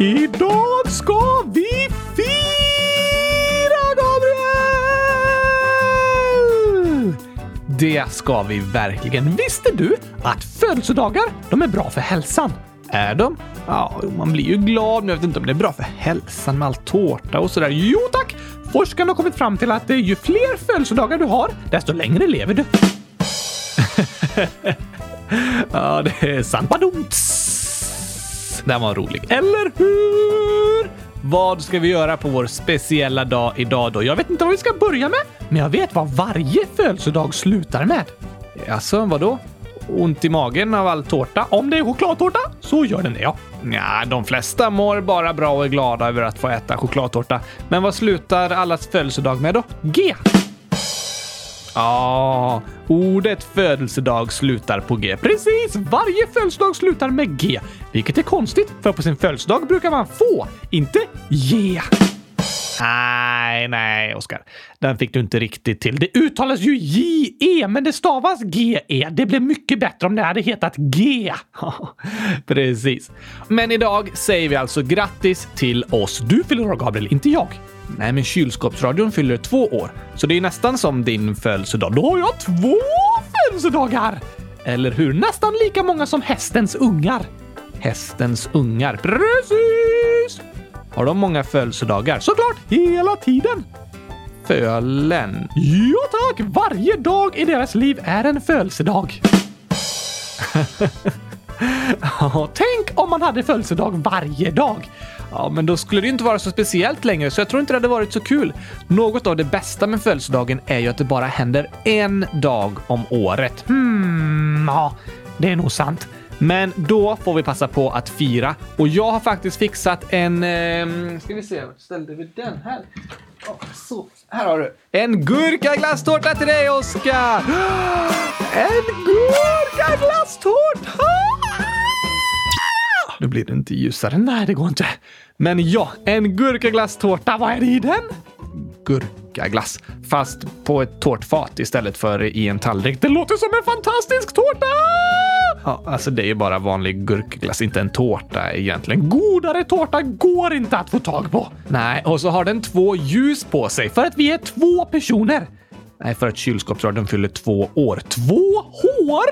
Idag ska vi fira, Gabriel! Det ska vi verkligen. Visste du att födelsedagar, de är bra för hälsan? Är de? Ja, man blir ju glad, men jag vet inte om det är bra för hälsan med all tårta och sådär. Jo tack! Forskarna har kommit fram till att ju fler födelsedagar du har, desto längre lever du. ja, det är sant. Badumts! Den var rolig. Eller hur? Vad ska vi göra på vår speciella dag idag då? Jag vet inte vad vi ska börja med, men jag vet vad varje födelsedag slutar med. Alltså, vadå? Ont i magen av all tårta? Om det är chokladtårta så gör den det, ja. Nja, de flesta mår bara bra och är glada över att få äta chokladtårta. Men vad slutar allas födelsedag med då? G. Ja, ordet födelsedag slutar på G. Precis! Varje födelsedag slutar med G. Vilket är konstigt, för på sin födelsedag brukar man få, inte ge. Nej, nej, Oskar. Den fick du inte riktigt till. Det uttalas ju J-E, men det stavas G-E. Det blev mycket bättre om det hade hetat G. Precis. Men idag säger vi alltså grattis till oss. Du fyller år, Gabriel, inte jag. Nej, men kylskåpsradion fyller två år, så det är nästan som din födelsedag. Då har jag två födelsedagar! Eller hur? Nästan lika många som hästens ungar. Hästens ungar. Precis! Har de många födelsedagar? Såklart, hela tiden. Fölen? Ja tack! Varje dag i deras liv är en födelsedag. tänk om man hade födelsedag varje dag. Ja, men då skulle det inte vara så speciellt längre, så jag tror inte det hade varit så kul. Något av det bästa med födelsedagen är ju att det bara händer en dag om året. Hmm, ja, det är nog sant. Men då får vi passa på att fira och jag har faktiskt fixat en... Eh, ska vi se, vart ställde vi den här? Oh, så, här har du. En gurkaglasstårta till dig, Oskar! En gurkaglasstårta! Nu blir det inte ljusare. Nej, det går inte. Men ja, en gurkaglasstårta. Vad är det i den? Gurkaglass, fast på ett tårtfat istället för i en tallrik. Det låter som en fantastisk tårta! Ja, alltså det är ju bara vanlig gurkaglass, inte en tårta egentligen. Godare tårta går inte att få tag på. Nej, och så har den två ljus på sig för att vi är två personer. Nej, för att kylskåpsradion fyller två år. Två hår?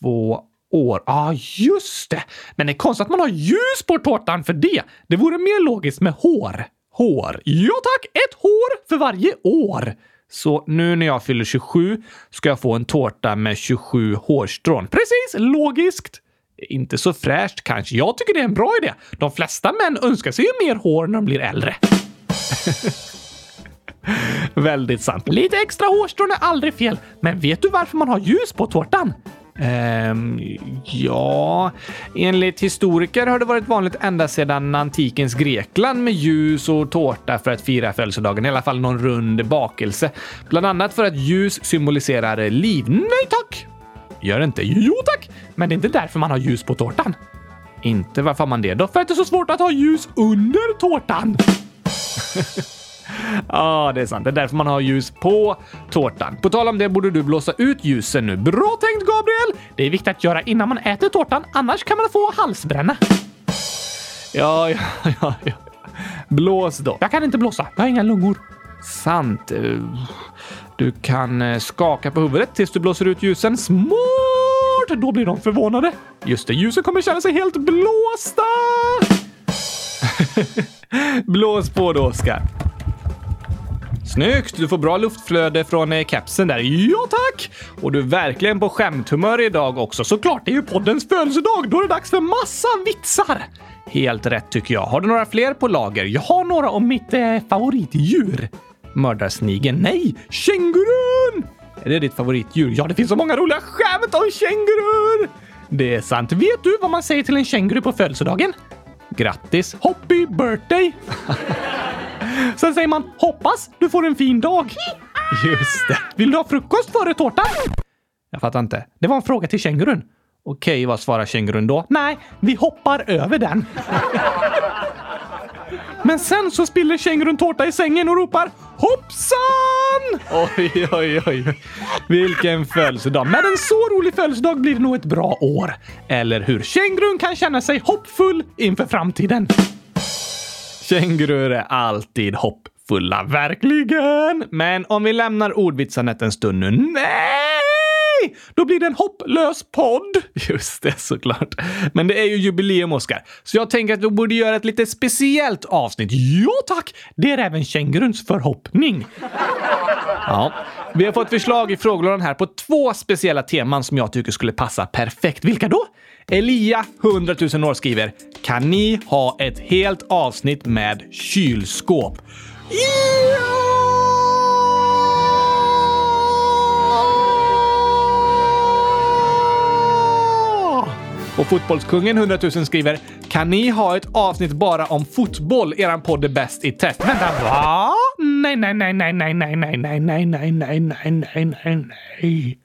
Två år. Ja, ah, just det. Men det är konstigt att man har ljus på tårtan för det. Det vore mer logiskt med hår. Hår. Ja tack, ett hår för varje år. Så nu när jag fyller 27 ska jag få en tårta med 27 hårstrån. Precis, logiskt. Inte så fräscht kanske. Jag tycker det är en bra idé. De flesta män önskar sig ju mer hår när de blir äldre. Väldigt sant. Lite extra hårstrån är aldrig fel. Men vet du varför man har ljus på tårtan? Ehm, ja, enligt historiker har det varit vanligt ända sedan antikens Grekland med ljus och tårta för att fira födelsedagen, i alla fall någon rund bakelse. Bland annat för att ljus symboliserar liv. Nej tack! Gör det inte? Jo tack! Men det är inte därför man har ljus på tårtan. Inte varför har man det då? För att det är så svårt att ha ljus under tårtan. Ja, ah, det är sant. Det är därför man har ljus på tårtan. På tal om det borde du blåsa ut ljusen nu. Bra tänkt, Gabriel! Det är viktigt att göra innan man äter tårtan, annars kan man få halsbränna. Ja, ja, ja, ja. Blås då. Jag kan inte blåsa. Jag har inga lungor. Sant. Du kan eh, skaka på huvudet tills du blåser ut ljusen. Smart! Då blir de förvånade. Just det, ljusen kommer känna sig helt blåsta! Blås på då, Oskar. Snyggt! Du får bra luftflöde från eh, kepsen där. Ja, tack! Och du är verkligen på skämthumör idag också. Såklart, det är ju poddens födelsedag. Då är det dags för massa vitsar. Helt rätt tycker jag. Har du några fler på lager? Jag har några om mitt eh, favoritdjur. Mördarsnigeln? Nej, kängurun! Är det ditt favoritdjur? Ja, det finns så många roliga skämt om kängurur! Det är sant. Vet du vad man säger till en känguru på födelsedagen? Grattis! Hoppy birthday! Sen säger man hoppas du får en fin dag. Just det. Vill du ha frukost före tårtan? Jag fattar inte. Det var en fråga till kängurun. Okej, vad svarar kängurun då? Nej, vi hoppar över den. Men sen så spiller kängurun tårta i sängen och ropar Hoppsan! Oj, oj, oj. Vilken födelsedag. Med en så rolig födelsedag blir det nog ett bra år. Eller hur? Kängurun kan känna sig hoppfull inför framtiden. Kängurur är alltid hoppfulla, verkligen. Men om vi lämnar ordvitsandet en stund nu. Nej! Då blir det en hopplös podd. Just det, såklart. Men det är ju jubileum, Oskar. Så jag tänker att vi borde göra ett lite speciellt avsnitt. Ja, tack! Det är även känguruns förhoppning. Ja, vi har fått förslag i frågelådan här på två speciella teman som jag tycker skulle passa perfekt. Vilka då? Elia, 100 000 år, skriver “Kan ni ha ett helt avsnitt med kylskåp?” yeah! Och Fotbollskungen 100 000 skriver “Kan ni ha ett avsnitt bara om fotboll? Eran podd är bäst i test.” Vänta, va? Nej, nej, nej, nej, nej, nej, nej, nej, nej, nej, nej, nej, nej, nej, nej.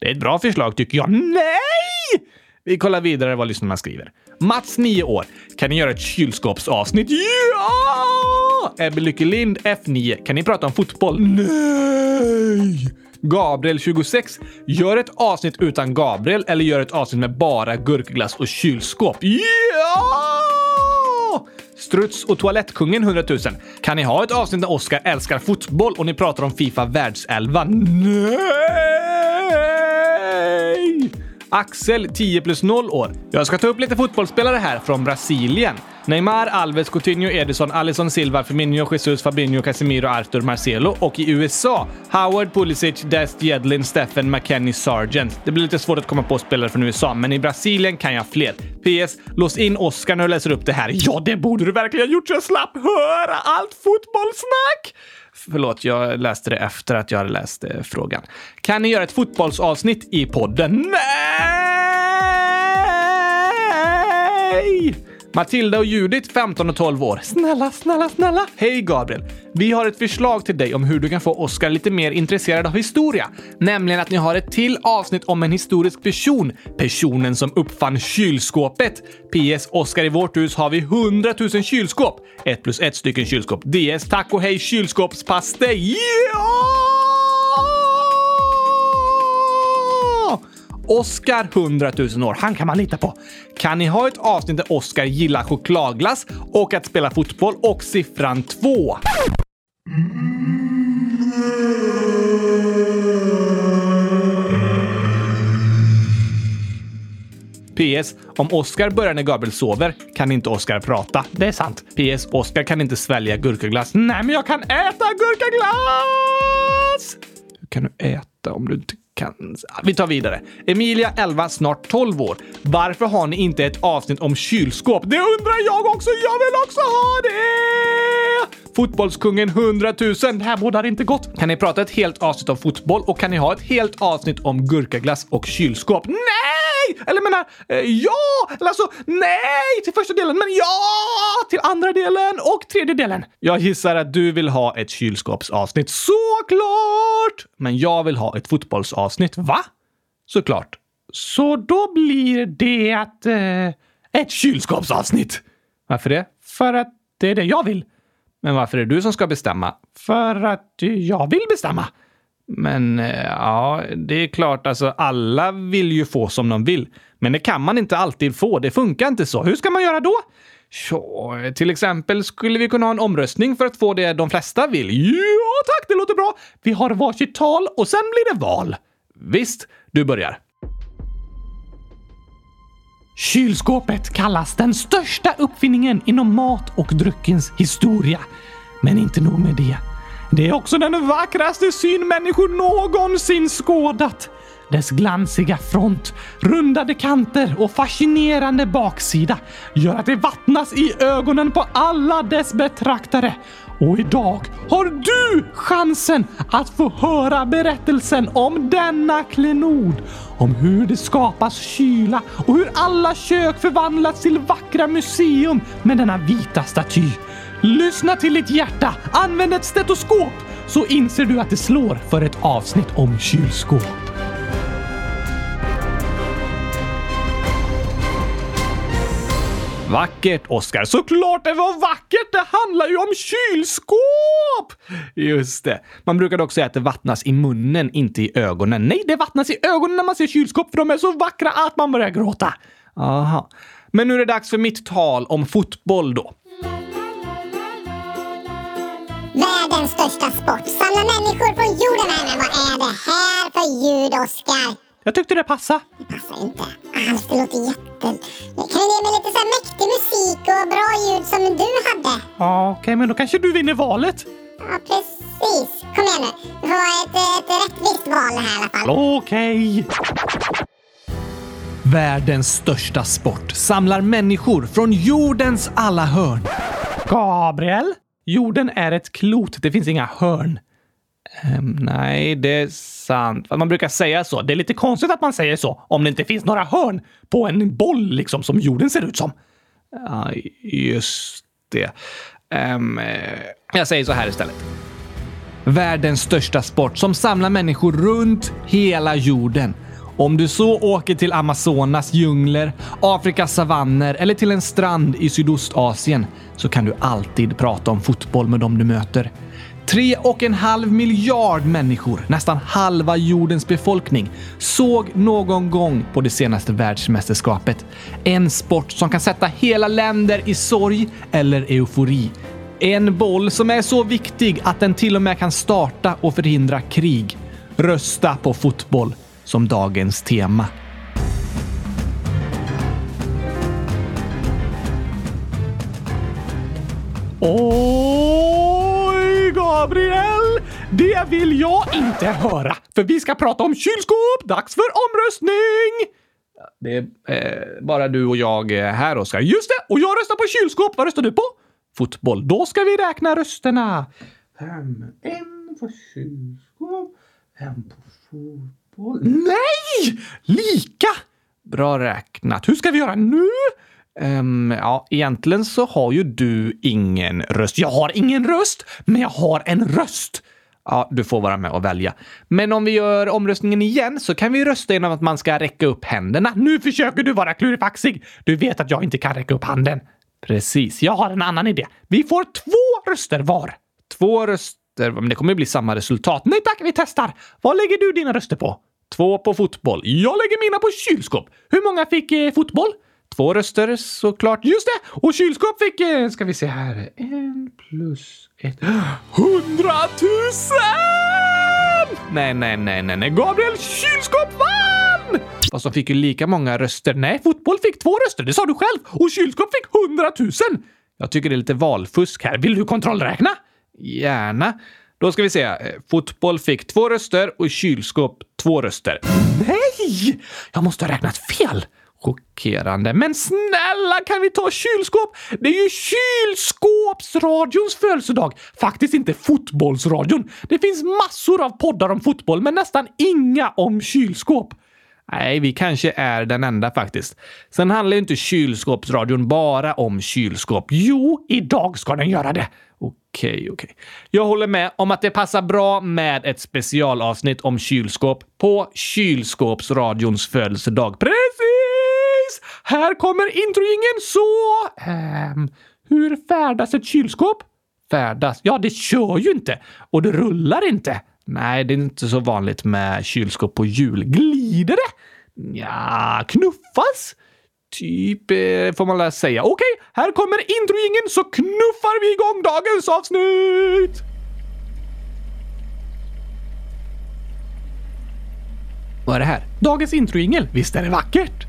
Det är ett bra förslag tycker jag. Nej! Vi kollar vidare vad lyssnarna skriver. Mats, 9 år. Kan ni göra ett kylskåpsavsnitt? Ja! Ebbe Lyckelind, F9. Kan ni prata om fotboll? Nej! Gabriel, 26. Gör ett avsnitt utan Gabriel eller gör ett avsnitt med bara gurkglass och kylskåp. Ja! Struts och Toalettkungen 100 000. Kan ni ha ett avsnitt där Oscar älskar fotboll och ni pratar om Fifa världselva? Nej! Axel, 10 plus 0 år. Jag ska ta upp lite fotbollsspelare här från Brasilien. Neymar, Alves, Coutinho, Edison, Alisson Silva, Firmino, Jesus, Fabinho, Casemiro, Arthur, Marcelo och i USA Howard, Pulisic, Dest, Jedlin, Stephen, McKennie, Sargent. Det blir lite svårt att komma på spelare från USA, men i Brasilien kan jag fler. PS. Lås in Oscar när du läser upp det här. Ja, det borde du verkligen ha gjort så jag slapp höra allt fotbollssnack! Förlåt, jag läste det efter att jag hade läst eh, frågan. Kan ni göra ett fotbollsavsnitt i podden? Nej! Matilda och Judith, 15 och 12 år. Snälla, snälla, snälla! Hej Gabriel! Vi har ett förslag till dig om hur du kan få Oscar lite mer intresserad av historia. Nämligen att ni har ett till avsnitt om en historisk person. Personen som uppfann kylskåpet. PS. Oscar, i vårt hus har vi 100 000 kylskåp. Ett plus ett stycken kylskåp. DS. Tack och hej kylskåpspastej! Ja! Oscar 100 000 år, han kan man lita på. Kan ni ha ett avsnitt där Oscar gillar chokladglass och att spela fotboll och siffran 2? PS. Om Oscar börjar när Gabriel sover kan inte Oscar prata. Det är sant. PS. Oscar kan inte svälja gurkaglass. Nej, men jag kan äta gurkaglass! Hur kan du äta om du inte kan... Vi tar vidare. Emilia, 11, snart 12 år. Varför har ni inte ett avsnitt om kylskåp? Det undrar jag också! Jag vill också ha det! Fotbollskungen 100 000. Det här bådar inte gott. Kan ni prata ett helt avsnitt om fotboll och kan ni ha ett helt avsnitt om gurkaglass och kylskåp? Nej! Nej! Eller menar, eh, ja! Eller alltså, nej till första delen, men ja till andra delen och tredje delen. Jag gissar att du vill ha ett kylskåpsavsnitt. Såklart! Men jag vill ha ett fotbollsavsnitt. Va? Såklart. Så då blir det att... Eh, ett kylskåpsavsnitt. Varför det? För att det är det jag vill. Men varför är det du som ska bestämma? För att jag vill bestämma. Men eh, ja, det är klart, alltså alla vill ju få som de vill. Men det kan man inte alltid få. Det funkar inte så. Hur ska man göra då? Ja, till exempel skulle vi kunna ha en omröstning för att få det de flesta vill. Ja, tack, det låter bra. Vi har varsitt tal och sen blir det val. Visst, du börjar. Kylskåpet kallas den största uppfinningen inom mat och dryckens historia. Men inte nog med det. Det är också den vackraste syn människor någonsin skådat. Dess glansiga front, rundade kanter och fascinerande baksida gör att det vattnas i ögonen på alla dess betraktare. Och idag har du chansen att få höra berättelsen om denna klenod. Om hur det skapas kyla och hur alla kök förvandlats till vackra museum med denna vita staty. Lyssna till ditt hjärta, använd ett stetoskop så inser du att det slår för ett avsnitt om kylskåp. Vackert, Oskar. Såklart det var vackert! Det handlar ju om kylskåp! Just det. Man brukar också säga att det vattnas i munnen, inte i ögonen. Nej, det vattnas i ögonen när man ser kylskåp, för de är så vackra att man börjar gråta. Aha. Men nu är det dags för mitt tal om fotboll då. Största sport. Samla människor från jorden. Men vad är det här för ljud, Oskar? Jag tyckte det passade. Det passar inte alls. Det låter jätte... Kan du ge mig lite så här mäktig musik och bra ljud som du hade? Ja, okej, okay, men då kanske du vinner valet. Ja, precis. Kom igen nu. Det får vara ett, ett rättvist val här i alla fall. Okej. Okay. Världens största sport samlar människor från jordens alla hörn. Gabriel? Jorden är ett klot. Det finns inga hörn. Um, nej, det är sant. Man brukar säga så. Det är lite konstigt att man säger så om det inte finns några hörn på en boll liksom som jorden ser ut som. Ja, just det. Um, jag säger så här istället. Världens största sport som samlar människor runt hela jorden. Om du så åker till Amazonas djungler, Afrikas savanner eller till en strand i Sydostasien så kan du alltid prata om fotboll med dem du möter. Tre och en halv miljard människor, nästan halva jordens befolkning, såg någon gång på det senaste världsmästerskapet. En sport som kan sätta hela länder i sorg eller eufori. En boll som är så viktig att den till och med kan starta och förhindra krig. Rösta på fotboll som dagens tema. Oj, Gabriel! Det vill jag inte höra, för vi ska prata om kylskåp. Dags för omröstning! Det är eh, bara du och jag eh, här, Oskar. Just det! Och jag röstar på kylskåp. Vad röstar du på? Fotboll. Då ska vi räkna rösterna. Fem. En på kylskåp, en på fotboll fotboll. Nej! Lika! Bra räknat. Hur ska vi göra nu? Um, ja, egentligen så har ju du ingen röst. Jag har ingen röst, men jag har en röst. Ja, du får vara med och välja. Men om vi gör omröstningen igen så kan vi rösta genom att man ska räcka upp händerna. Nu försöker du vara klurifaxig. Du vet att jag inte kan räcka upp handen. Precis, jag har en annan idé. Vi får två röster var. Två röster, men det kommer bli samma resultat. Nej tack, vi testar. Vad lägger du dina röster på? Två på fotboll. Jag lägger mina på kylskåp. Hur många fick eh, fotboll? Två röster såklart. Just det! Och kylskåp fick, eh, ska vi se här, en plus ett. Hundratusen! Nej, nej, nej, nej, nej. Gabriel Kylskåp vann! Fast de fick ju lika många röster. Nej, fotboll fick två röster. Det sa du själv. Och kylskåp fick hundratusen. Jag tycker det är lite valfusk här. Vill du kontrollräkna? Gärna. Då ska vi se. Eh, fotboll fick två röster och kylskåp två röster. Nej! Jag måste ha räknat fel. Chockerande. Men snälla, kan vi ta kylskåp? Det är ju kylskåpsradions födelsedag! Faktiskt inte fotbollsradion. Det finns massor av poddar om fotboll, men nästan inga om kylskåp. Nej, vi kanske är den enda faktiskt. Sen handlar ju inte kylskåpsradion bara om kylskåp. Jo, idag ska den göra det. Okej, okay, okej. Okay. Jag håller med om att det passar bra med ett specialavsnitt om kylskåp på kylskåpsradions födelsedag. Precis! Här kommer introingen så... Ähm, hur färdas ett kylskåp? Färdas? Ja, det kör ju inte. Och det rullar inte. Nej, det är inte så vanligt med kylskåp på hjul. Glider det? Ja, knuffas? Typ, eh, får man väl säga. Okej, okay, här kommer introingen så knuffar vi igång dagens avsnitt! Vad är det här? Dagens introingel. Visst är det vackert?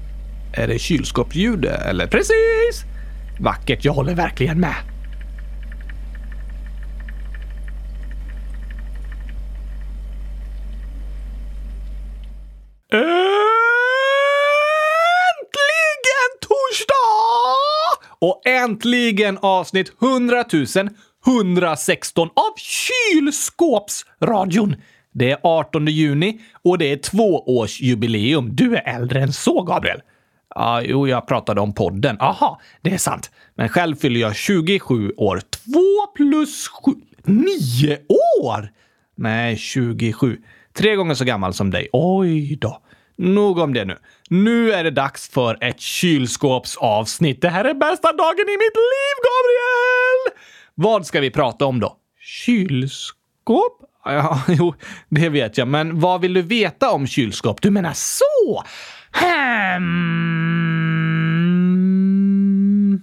Är det kylskåpsljud eller? Precis! Vackert, jag håller verkligen med. Och äntligen avsnitt 100 116 av Kylskåpsradion. Det är 18 juni och det är tvåårsjubileum. Du är äldre än så, Gabriel. Ja, jo, jag pratade om podden. Aha, det är sant. Men själv fyller jag 27 år. 2 plus 7... 9 år! Nej, 27. Tre gånger så gammal som dig. Oj då. Nog om det nu. Nu är det dags för ett kylskåpsavsnitt. Det här är bästa dagen i mitt liv, Gabriel! Vad ska vi prata om då? Kylskåp? Ja, jo, det vet jag. Men vad vill du veta om kylskåp? Du menar så? Hmm.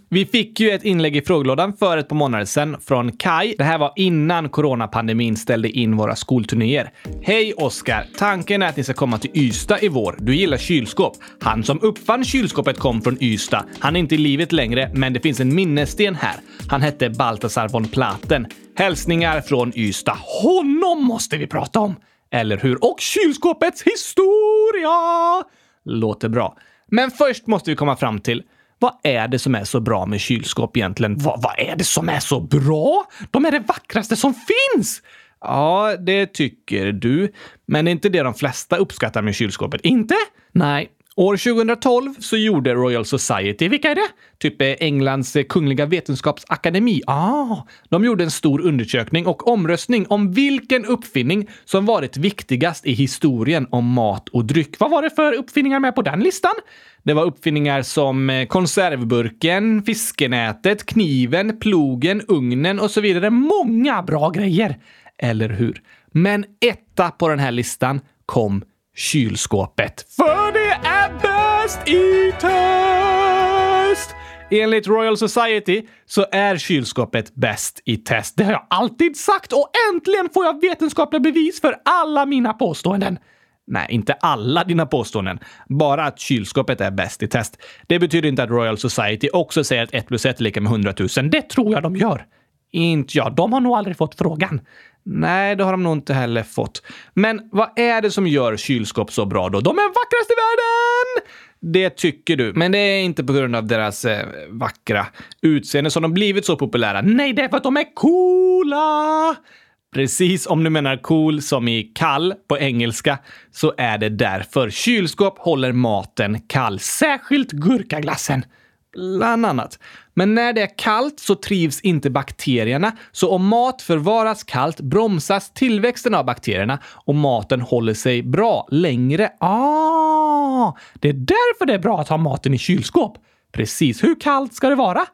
Vi fick ju ett inlägg i frågelådan för ett par månader sedan från Kai. Det här var innan coronapandemin ställde in våra skolturnéer. Hej Oskar! Tanken är att ni ska komma till Ystad i vår. Du gillar kylskåp. Han som uppfann kylskåpet kom från Ystad. Han är inte i livet längre, men det finns en minnessten här. Han hette Baltasar von Platen. Hälsningar från Ystad. Honom måste vi prata om! Eller hur? Och kylskåpets historia! Låter bra. Men först måste vi komma fram till vad är det som är så bra med kylskåp egentligen? Vad, vad är det som är så bra? De är det vackraste som finns! Ja, det tycker du. Men det är inte det de flesta uppskattar med kylskåpet. Inte? Nej, År 2012 så gjorde Royal Society, vilka är det? Typ eh, Englands eh, kungliga vetenskapsakademi. Ah, de gjorde en stor undersökning och omröstning om vilken uppfinning som varit viktigast i historien om mat och dryck. Vad var det för uppfinningar med på den listan? Det var uppfinningar som eh, konservburken, fiskenätet, kniven, plogen, ugnen och så vidare. Många bra grejer! Eller hur? Men etta på den här listan kom kylskåpet. För det bäst i test! Enligt Royal Society så är kylskåpet bäst i test. Det har jag alltid sagt och äntligen får jag vetenskapliga bevis för alla mina påståenden. Nej, inte alla dina påståenden. Bara att kylskåpet är bäst i test. Det betyder inte att Royal Society också säger att 1 plus 1 är lika med 100 000. Det tror jag de gör. Inte jag. De har nog aldrig fått frågan. Nej, det har de nog inte heller fått. Men vad är det som gör kylskåp så bra då? De är vackrast i världen! Det tycker du, men det är inte på grund av deras eh, vackra utseende som de blivit så populära. Nej, det är för att de är coola! Precis om du menar cool som i kall på engelska så är det därför. Kylskåp håller maten kall, särskilt gurkaglassen. Bland annat. Men när det är kallt så trivs inte bakterierna, så om mat förvaras kallt bromsas tillväxten av bakterierna och maten håller sig bra längre. Ah, det är därför det är bra att ha maten i kylskåp. Precis. Hur kallt ska det vara?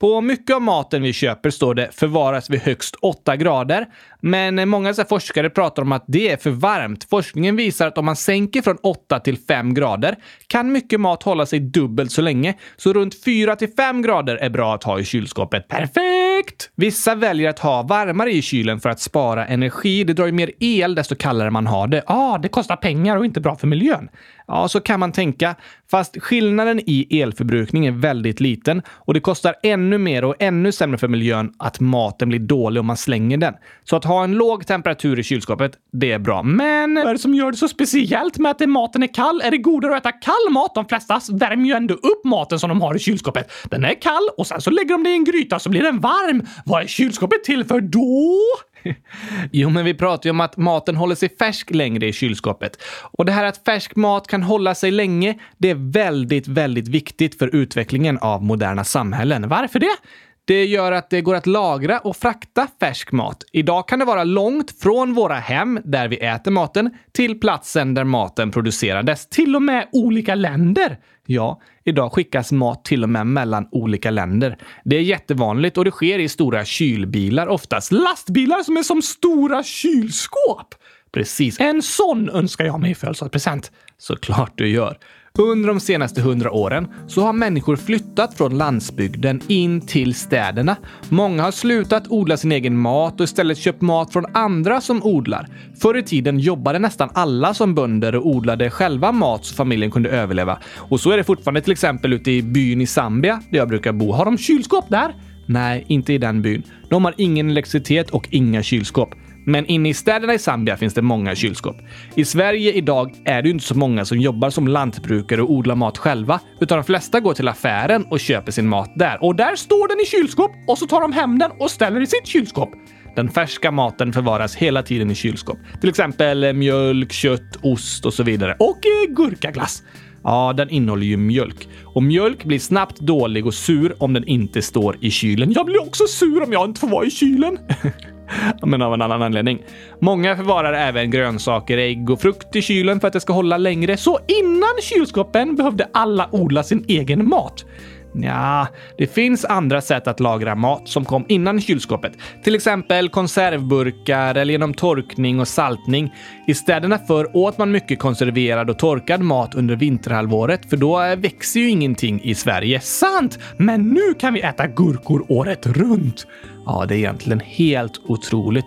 På mycket av maten vi köper står det förvaras vid högst 8 grader. Men många så forskare pratar om att det är för varmt. Forskningen visar att om man sänker från 8 till 5 grader kan mycket mat hålla sig dubbelt så länge. Så runt 4 till 5 grader är bra att ha i kylskåpet. Perfekt! Vissa väljer att ha varmare i kylen för att spara energi. Det drar ju mer el desto kallare man har det. Ja, ah, det kostar pengar och inte bra för miljön. Ja, så kan man tänka. Fast skillnaden i elförbrukning är väldigt liten och det kostar ännu mer och ännu sämre för miljön att maten blir dålig om man slänger den. Så att ha en låg temperatur i kylskåpet, det är bra. Men vad är det som gör det så speciellt med att maten är kall? Är det godare att äta kall mat? De flesta värmer ju ändå upp maten som de har i kylskåpet. Den är kall och sen så lägger de det i en gryta så blir den varm. Vad är kylskåpet till för då? jo, men vi pratar ju om att maten håller sig färsk längre i kylskåpet. Och det här att färsk mat kan hålla sig länge, det är väldigt, väldigt viktigt för utvecklingen av moderna samhällen. Varför det? Det gör att det går att lagra och frakta färsk mat. Idag kan det vara långt från våra hem, där vi äter maten, till platsen där maten producerades. Till och med olika länder. Ja, idag skickas mat till och med mellan olika länder. Det är jättevanligt och det sker i stora kylbilar oftast. Lastbilar som är som stora kylskåp! Precis. En sån önskar jag mig i födelsedagspresent. Såklart du gör. Under de senaste hundra åren så har människor flyttat från landsbygden in till städerna. Många har slutat odla sin egen mat och istället köpt mat från andra som odlar. Förr i tiden jobbade nästan alla som bönder och odlade själva mat så familjen kunde överleva. Och så är det fortfarande till exempel ute i byn i Zambia, där jag brukar bo. Har de kylskåp där? Nej, inte i den byn. De har ingen elektricitet och inga kylskåp. Men inne i städerna i Zambia finns det många kylskåp. I Sverige idag är det inte så många som jobbar som lantbrukare och odlar mat själva, utan de flesta går till affären och köper sin mat där. Och där står den i kylskåp och så tar de hem den och ställer i sitt kylskåp. Den färska maten förvaras hela tiden i kylskåp. Till exempel eh, mjölk, kött, ost och så vidare. Och eh, gurkaglass. Ja, den innehåller ju mjölk. Och mjölk blir snabbt dålig och sur om den inte står i kylen. Jag blir också sur om jag inte får vara i kylen. men av en annan anledning. Många förvarar även grönsaker, ägg och frukt i kylen för att det ska hålla längre. Så innan kylskåpen behövde alla odla sin egen mat. Ja, det finns andra sätt att lagra mat som kom innan kylskåpet. Till exempel konservburkar eller genom torkning och saltning. I städerna förr åt man mycket konserverad och torkad mat under vinterhalvåret, för då växer ju ingenting i Sverige. Sant! Men nu kan vi äta gurkor året runt! Ja, det är egentligen helt otroligt.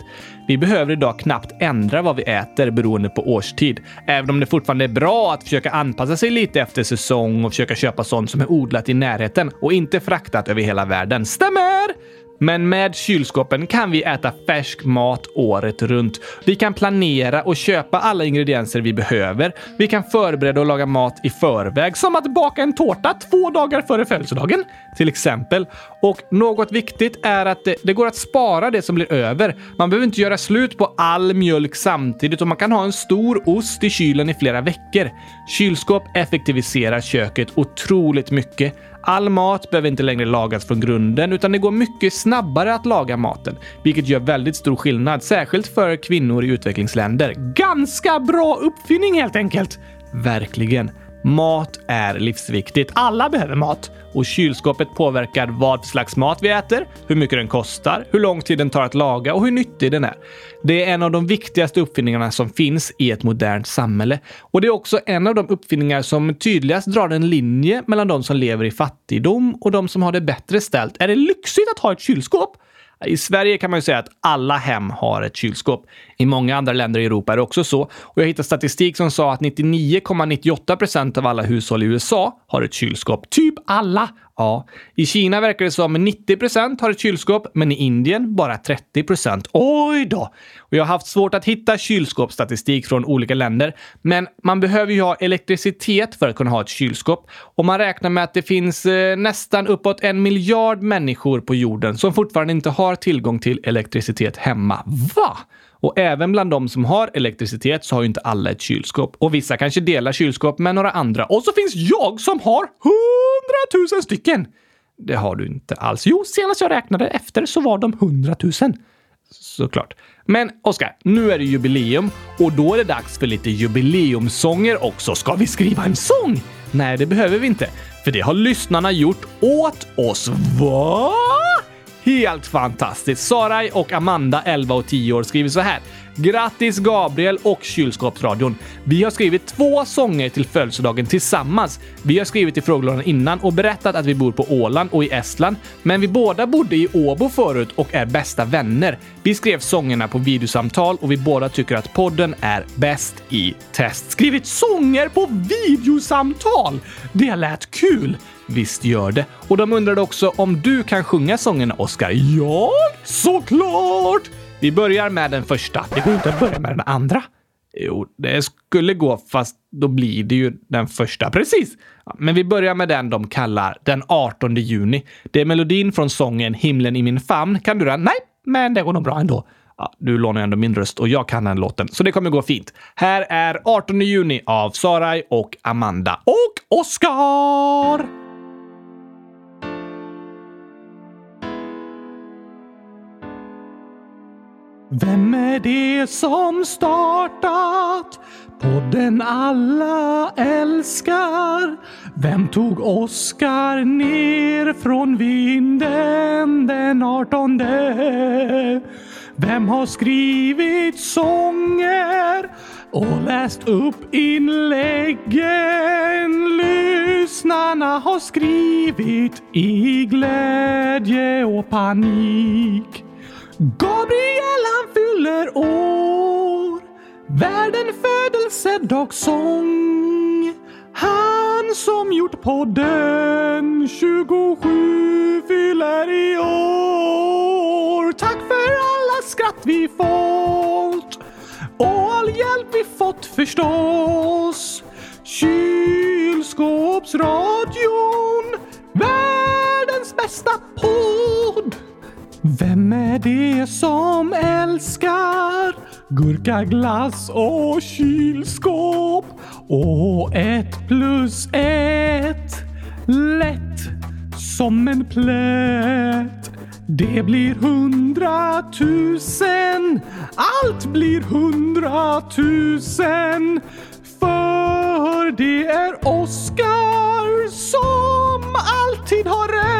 Vi behöver idag knappt ändra vad vi äter beroende på årstid. Även om det fortfarande är bra att försöka anpassa sig lite efter säsong och försöka köpa sånt som är odlat i närheten och inte fraktat över hela världen. Stämmer! Men med kylskåpen kan vi äta färsk mat året runt. Vi kan planera och köpa alla ingredienser vi behöver. Vi kan förbereda och laga mat i förväg, som att baka en tårta två dagar före födelsedagen, till exempel. Och något viktigt är att det, det går att spara det som blir över. Man behöver inte göra slut på all mjölk samtidigt och man kan ha en stor ost i kylen i flera veckor. Kylskåp effektiviserar köket otroligt mycket. All mat behöver inte längre lagas från grunden, utan det går mycket snabbare att laga maten, vilket gör väldigt stor skillnad, särskilt för kvinnor i utvecklingsländer. Ganska bra uppfinning helt enkelt! Verkligen. Mat är livsviktigt. Alla behöver mat och kylskåpet påverkar vad slags mat vi äter, hur mycket den kostar, hur lång tid den tar att laga och hur nyttig den är. Det är en av de viktigaste uppfinningarna som finns i ett modernt samhälle. Och det är också en av de uppfinningar som tydligast drar en linje mellan de som lever i fattigdom och de som har det bättre ställt. Är det lyxigt att ha ett kylskåp? I Sverige kan man ju säga att alla hem har ett kylskåp. I många andra länder i Europa är det också så. Och jag hittade statistik som sa att 99,98 procent av alla hushåll i USA har ett kylskåp. Typ alla! Ja. I Kina verkar det som 90 procent har ett kylskåp, men i Indien bara 30 procent. Oj då! Och jag har haft svårt att hitta kylskåpsstatistik från olika länder, men man behöver ju ha elektricitet för att kunna ha ett kylskåp. Och man räknar med att det finns eh, nästan uppåt en miljard människor på jorden som fortfarande inte har tillgång till elektricitet hemma. Va? Och även bland de som har elektricitet så har ju inte alla ett kylskåp. Och vissa kanske delar kylskåp med några andra. Och så finns jag som har hundratusen stycken! Det har du inte alls. Jo, senast jag räknade efter så var de hundratusen. Såklart. Men Oskar, nu är det jubileum och då är det dags för lite jubileumsånger också. Ska vi skriva en sång? Nej, det behöver vi inte. För det har lyssnarna gjort åt oss. Va? Helt fantastiskt! Sarai och Amanda, 11 och 10 år, skriver så här. Grattis Gabriel och Kylskåpsradion! Vi har skrivit två sånger till födelsedagen tillsammans. Vi har skrivit i frågelådan innan och berättat att vi bor på Åland och i Estland, men vi båda bodde i Åbo förut och är bästa vänner. Vi skrev sångerna på videosamtal och vi båda tycker att podden är bäst i test. Skrivit sånger på videosamtal! Det lät kul! Visst gör det. Och de undrade också om du kan sjunga sångerna, Oskar. Ja, såklart! Vi börjar med den första. Det går inte att börja med den andra. Jo, det skulle gå, fast då blir det ju den första. Precis! Men vi börjar med den de kallar den 18 juni. Det är melodin från sången Himlen i min famn. Kan du den? Nej, men det går nog bra ändå. Ja, du lånar ändå min röst och jag kan den låten, så det kommer gå fint. Här är 18 juni av Sarai och Amanda. Och Oskar! Vem är det som startat podden alla älskar? Vem tog Oskar ner från vinden den artonde? Vem har skrivit sånger och läst upp inläggen lyssnarna har skrivit i glädje och panik? Gabriel han fyller år. Världen födelsedagssång Han som gjort podden 27 fyller i år. Tack för alla skratt vi fått och all hjälp vi fått förstås. Kylskåpsradion Världens bästa podd vem är det som älskar gurkaglass och kylskåp? Och ett plus ett lätt som en plätt. Det blir hundratusen. Allt blir hundratusen. För det är Oskar som alltid har rätt.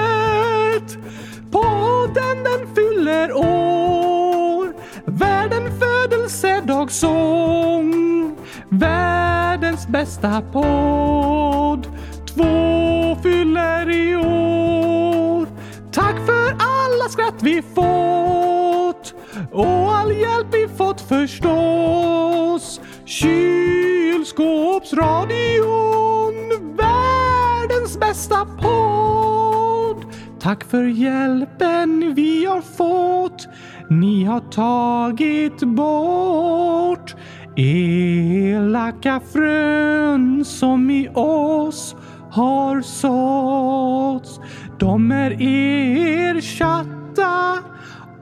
Världen fyller år. Världen födelsedagssång. Världens bästa podd. Två fyller i år. Tack för alla skratt vi fått och all hjälp vi fått förstås. Kylskåpsradion, världens bästa podd. Tack för hjälpen vi har fått. Ni har tagit bort elaka frön som i oss har såtts. De är ersatta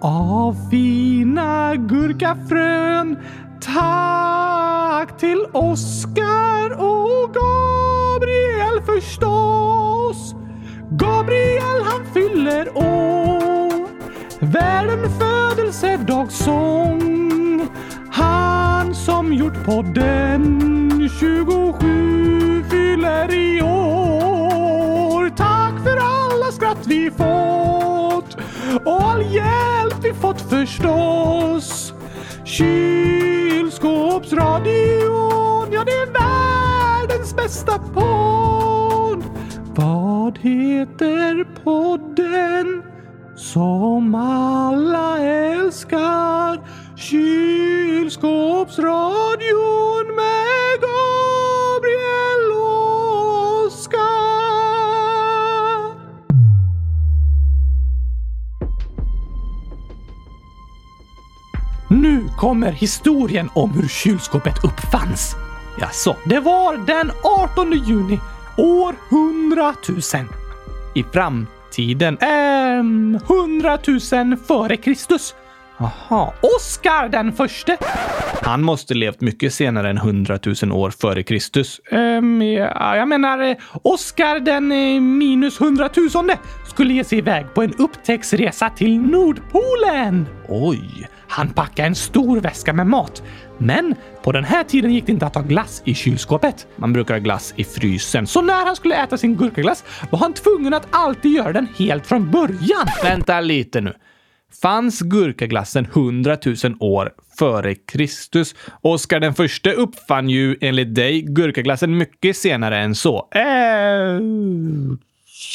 av fina gurkafrön. Tack till Oskar och Gabriel förstås. Gabriel han fyller år. Världen födelsedagssång. Han som gjort podden 27 fyller i år. Tack för alla skratt vi fått och all hjälp vi fått förstås. Kylskåpsradion, ja det är världens bästa podd. Vad heter podden som alla älskar? Kylskåpsradion med Gabriel Oskar. Nu kommer historien om hur kylskåpet uppfanns. Jaså, det var den 18 juni år 100 000. I framtiden, ehm, 100 000 före Kristus. Jaha, Oskar den förste. Han måste levt mycket senare än 100 000 år före Kristus. Ehm, ja, jag menar, Oscar Oskar den eh, minus 100 000 skulle ge sig iväg på en upptäcktsresa till Nordpolen. Oj, han packade en stor väska med mat. Men på den här tiden gick det inte att ha glass i kylskåpet. Man brukar ha glass i frysen. Så när han skulle äta sin gurkaglass var han tvungen att alltid göra den helt från början. Vänta lite nu. Fanns gurkaglassen 100 000 år före Kristus? Oskar den förste uppfann ju enligt dig gurkaglassen mycket senare än så. Eh,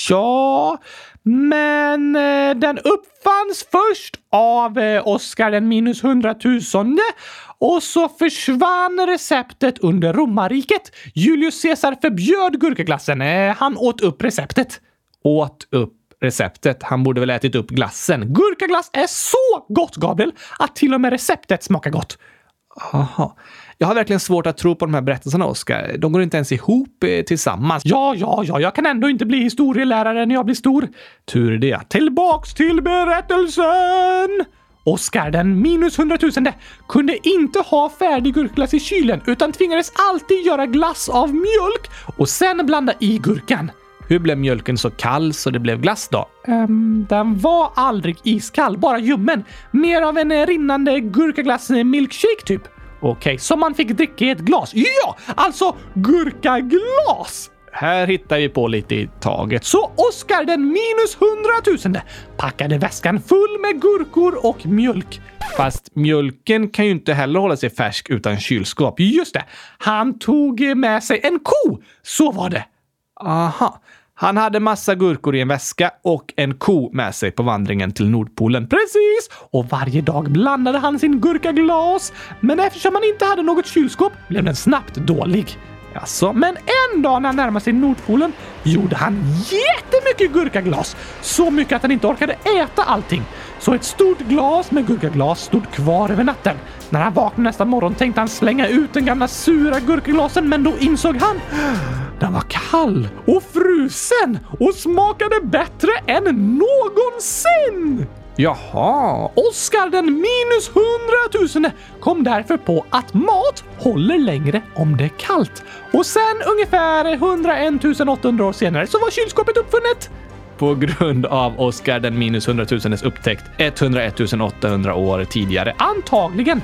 ja, men eh, den uppfanns först av eh, Oskar den minus hundratusende och så försvann receptet under romarriket. Julius Caesar förbjöd gurkaglassen. Eh, han åt upp receptet. Åt upp receptet. Han borde väl ätit upp glassen. Gurkaglass är så gott, Gabriel, att till och med receptet smakar gott. Aha. Jag har verkligen svårt att tro på de här berättelserna, Oskar. De går inte ens ihop eh, tillsammans. Ja, ja, ja, jag kan ändå inte bli historielärare när jag blir stor. Tur det. Tillbaks till berättelsen! Oskar den minus hundratusende kunde inte ha färdig gurkglass i kylen utan tvingades alltid göra glass av mjölk och sen blanda i gurkan. Hur blev mjölken så kall så det blev glass då? Um, den var aldrig iskall, bara ljummen. Mer av en rinnande gurkaglass-milkshake typ. Okej, okay, som man fick dricka i ett glas. Ja, alltså gurkaglas! Här hittar vi på lite i taget. Så Oskar den minus hundratusende packade väskan full med gurkor och mjölk. Fast mjölken kan ju inte heller hålla sig färsk utan kylskåp. Just det, han tog med sig en ko. Så var det. Aha. Han hade massa gurkor i en väska och en ko med sig på vandringen till Nordpolen. Precis! Och varje dag blandade han sin gurkaglas. Men eftersom han inte hade något kylskåp blev den snabbt dålig. Alltså, men en dag när han närmade sig Nordpolen gjorde han jättemycket gurkaglas. Så mycket att han inte orkade äta allting. Så ett stort glas med gurkaglas stod kvar över natten. När han vaknade nästa morgon tänkte han slänga ut den gamla sura gurkaglasen, men då insåg han den var kall och frusen och smakade bättre än någonsin! Jaha, Oskar den minus hundratusende kom därför på att mat håller längre om det är kallt. Och sen ungefär 101 800 år senare så var kylskåpet uppfunnet. På grund av Oskar den minus hundratusendes upptäckt 101 800 år tidigare. Antagligen.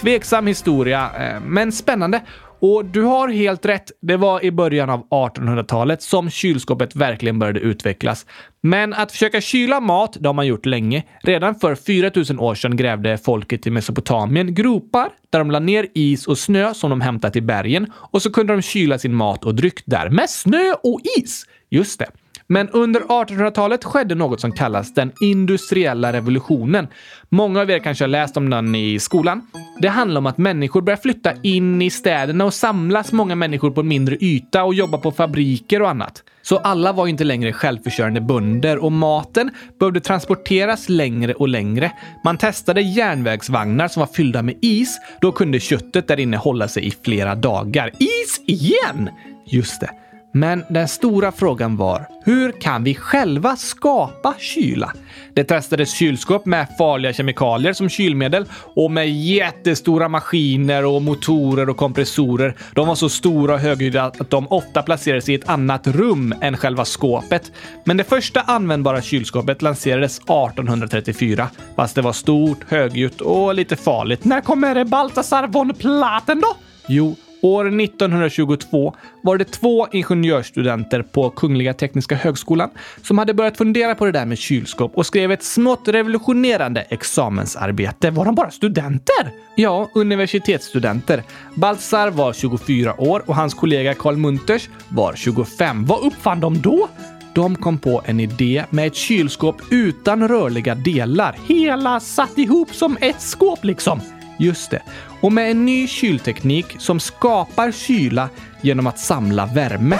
Tveksam historia, eh, men spännande. Och du har helt rätt. Det var i början av 1800-talet som kylskåpet verkligen började utvecklas. Men att försöka kyla mat, det har man gjort länge. Redan för 4000 år sedan grävde folket i Mesopotamien gropar där de la ner is och snö som de hämtat i bergen och så kunde de kyla sin mat och dryck där med snö och is. Just det. Men under 1800-talet skedde något som kallas den industriella revolutionen. Många av er kanske har läst om den i skolan. Det handlar om att människor börjar flytta in i städerna och samlas många människor på en mindre yta och jobba på fabriker och annat. Så alla var inte längre självförsörjande bönder och maten behövde transporteras längre och längre. Man testade järnvägsvagnar som var fyllda med is. Då kunde köttet där inne hålla sig i flera dagar. Is igen! Just det. Men den stora frågan var, hur kan vi själva skapa kyla? Det testades kylskåp med farliga kemikalier som kylmedel och med jättestora maskiner och motorer och kompressorer. De var så stora och högljudda att de ofta placerades i ett annat rum än själva skåpet. Men det första användbara kylskåpet lanserades 1834, fast det var stort, högljutt och lite farligt. När kommer Baltasar von Platen då? Jo, År 1922 var det två ingenjörsstudenter på Kungliga Tekniska Högskolan som hade börjat fundera på det där med kylskåp och skrev ett smått revolutionerande examensarbete. Var de bara studenter? Ja, universitetsstudenter. Baltzar var 24 år och hans kollega Karl Munters var 25. Vad uppfann de då? De kom på en idé med ett kylskåp utan rörliga delar. Hela satt ihop som ett skåp liksom. Just det. Och med en ny kylteknik som skapar kyla genom att samla värme.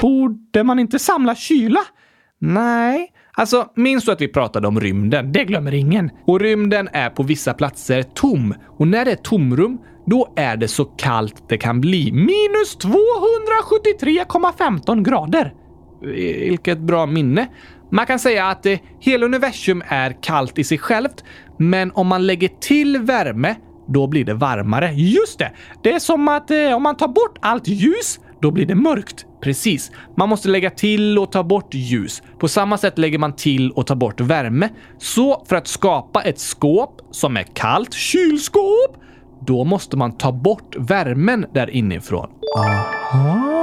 Borde man inte samla kyla? Nej. Alltså, minns du att vi pratade om rymden? Det glömmer ingen. Och rymden är på vissa platser tom. Och när det är tomrum, då är det så kallt det kan bli. Minus 273,15 grader. Vilket bra minne. Man kan säga att eh, hela universum är kallt i sig självt, men om man lägger till värme då blir det varmare. Just det! Det är som att eh, om man tar bort allt ljus, då blir det mörkt. Precis. Man måste lägga till och ta bort ljus. På samma sätt lägger man till och tar bort värme. Så för att skapa ett skåp som är kallt, kylskåp, då måste man ta bort värmen där inifrån. Aha!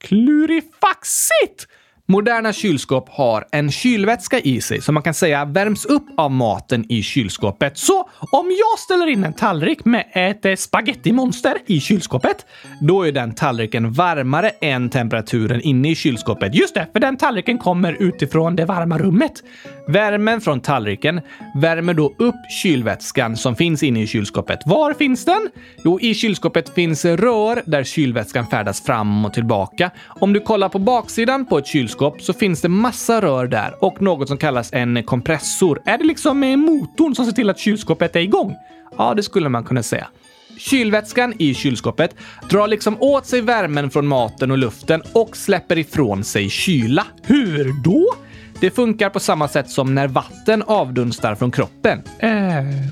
Klurifaxigt! Moderna kylskåp har en kylvätska i sig som man kan säga värms upp av maten i kylskåpet. Så om jag ställer in en tallrik med ett eh, spagettimonster i kylskåpet, då är den tallriken varmare än temperaturen inne i kylskåpet. Just det, för den tallriken kommer utifrån det varma rummet. Värmen från tallriken värmer då upp kylvätskan som finns inne i kylskåpet. Var finns den? Jo, i kylskåpet finns rör där kylvätskan färdas fram och tillbaka. Om du kollar på baksidan på ett kylskåp så finns det massa rör där och något som kallas en kompressor. Är det liksom eh, motorn som ser till att kylskåpet är igång? Ja, det skulle man kunna säga. Kylvätskan i kylskåpet drar liksom åt sig värmen från maten och luften och släpper ifrån sig kyla. Hur då? Det funkar på samma sätt som när vatten avdunstar från kroppen. Eh,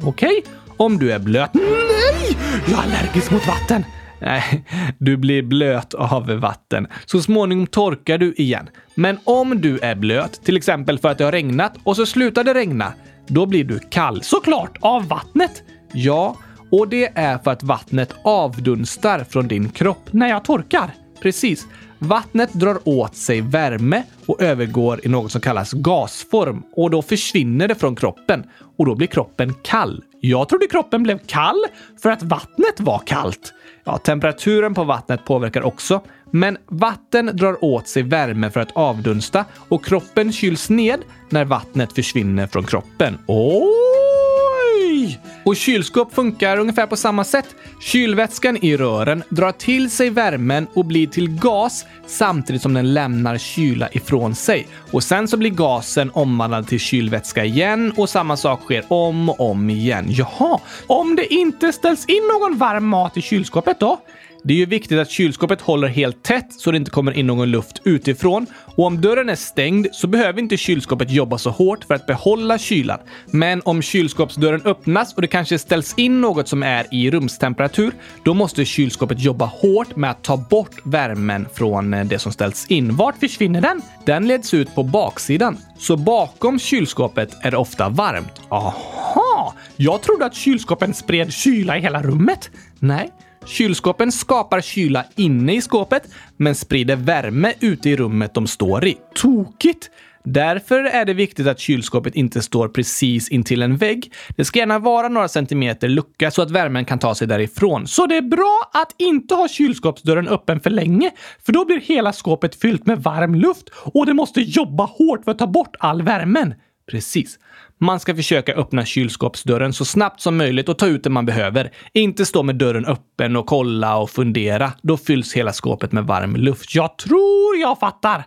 okej. Okay. Om du är blöt. Nej! Jag är allergisk mot vatten. Nej, du blir blöt av vatten. Så småningom torkar du igen. Men om du är blöt, till exempel för att det har regnat och så slutar det regna, då blir du kall. Såklart! Av vattnet! Ja, och det är för att vattnet avdunstar från din kropp när jag torkar. Precis. Vattnet drar åt sig värme och övergår i något som kallas gasform och då försvinner det från kroppen och då blir kroppen kall. Jag trodde kroppen blev kall för att vattnet var kallt. Ja, temperaturen på vattnet påverkar också, men vatten drar åt sig värme för att avdunsta och kroppen kyls ned när vattnet försvinner från kroppen. Oj! Och kylskåp funkar ungefär på samma sätt. Kylvätskan i rören drar till sig värmen och blir till gas samtidigt som den lämnar kyla ifrån sig. Och sen så blir gasen omvandlad till kylvätska igen och samma sak sker om och om igen. Jaha, om det inte ställs in någon varm mat i kylskåpet då? Det är ju viktigt att kylskåpet håller helt tätt så det inte kommer in någon luft utifrån. Och om dörren är stängd så behöver inte kylskåpet jobba så hårt för att behålla kylan. Men om kylskåpsdörren öppnas och det kanske ställs in något som är i rumstemperatur, då måste kylskåpet jobba hårt med att ta bort värmen från eh, det som ställs in. Vart försvinner den? Den leds ut på baksidan. Så bakom kylskåpet är det ofta varmt. Aha! Jag trodde att kylskåpen spred kyla i hela rummet. Nej, kylskåpen skapar kyla inne i skåpet men sprider värme ute i rummet de står i. Tokigt! Därför är det viktigt att kylskåpet inte står precis intill en vägg. Det ska gärna vara några centimeter lucka så att värmen kan ta sig därifrån. Så det är bra att inte ha kylskåpsdörren öppen för länge, för då blir hela skåpet fyllt med varm luft och det måste jobba hårt för att ta bort all värmen. Precis. Man ska försöka öppna kylskåpsdörren så snabbt som möjligt och ta ut det man behöver. Inte stå med dörren öppen och kolla och fundera. Då fylls hela skåpet med varm luft. Jag tror jag fattar!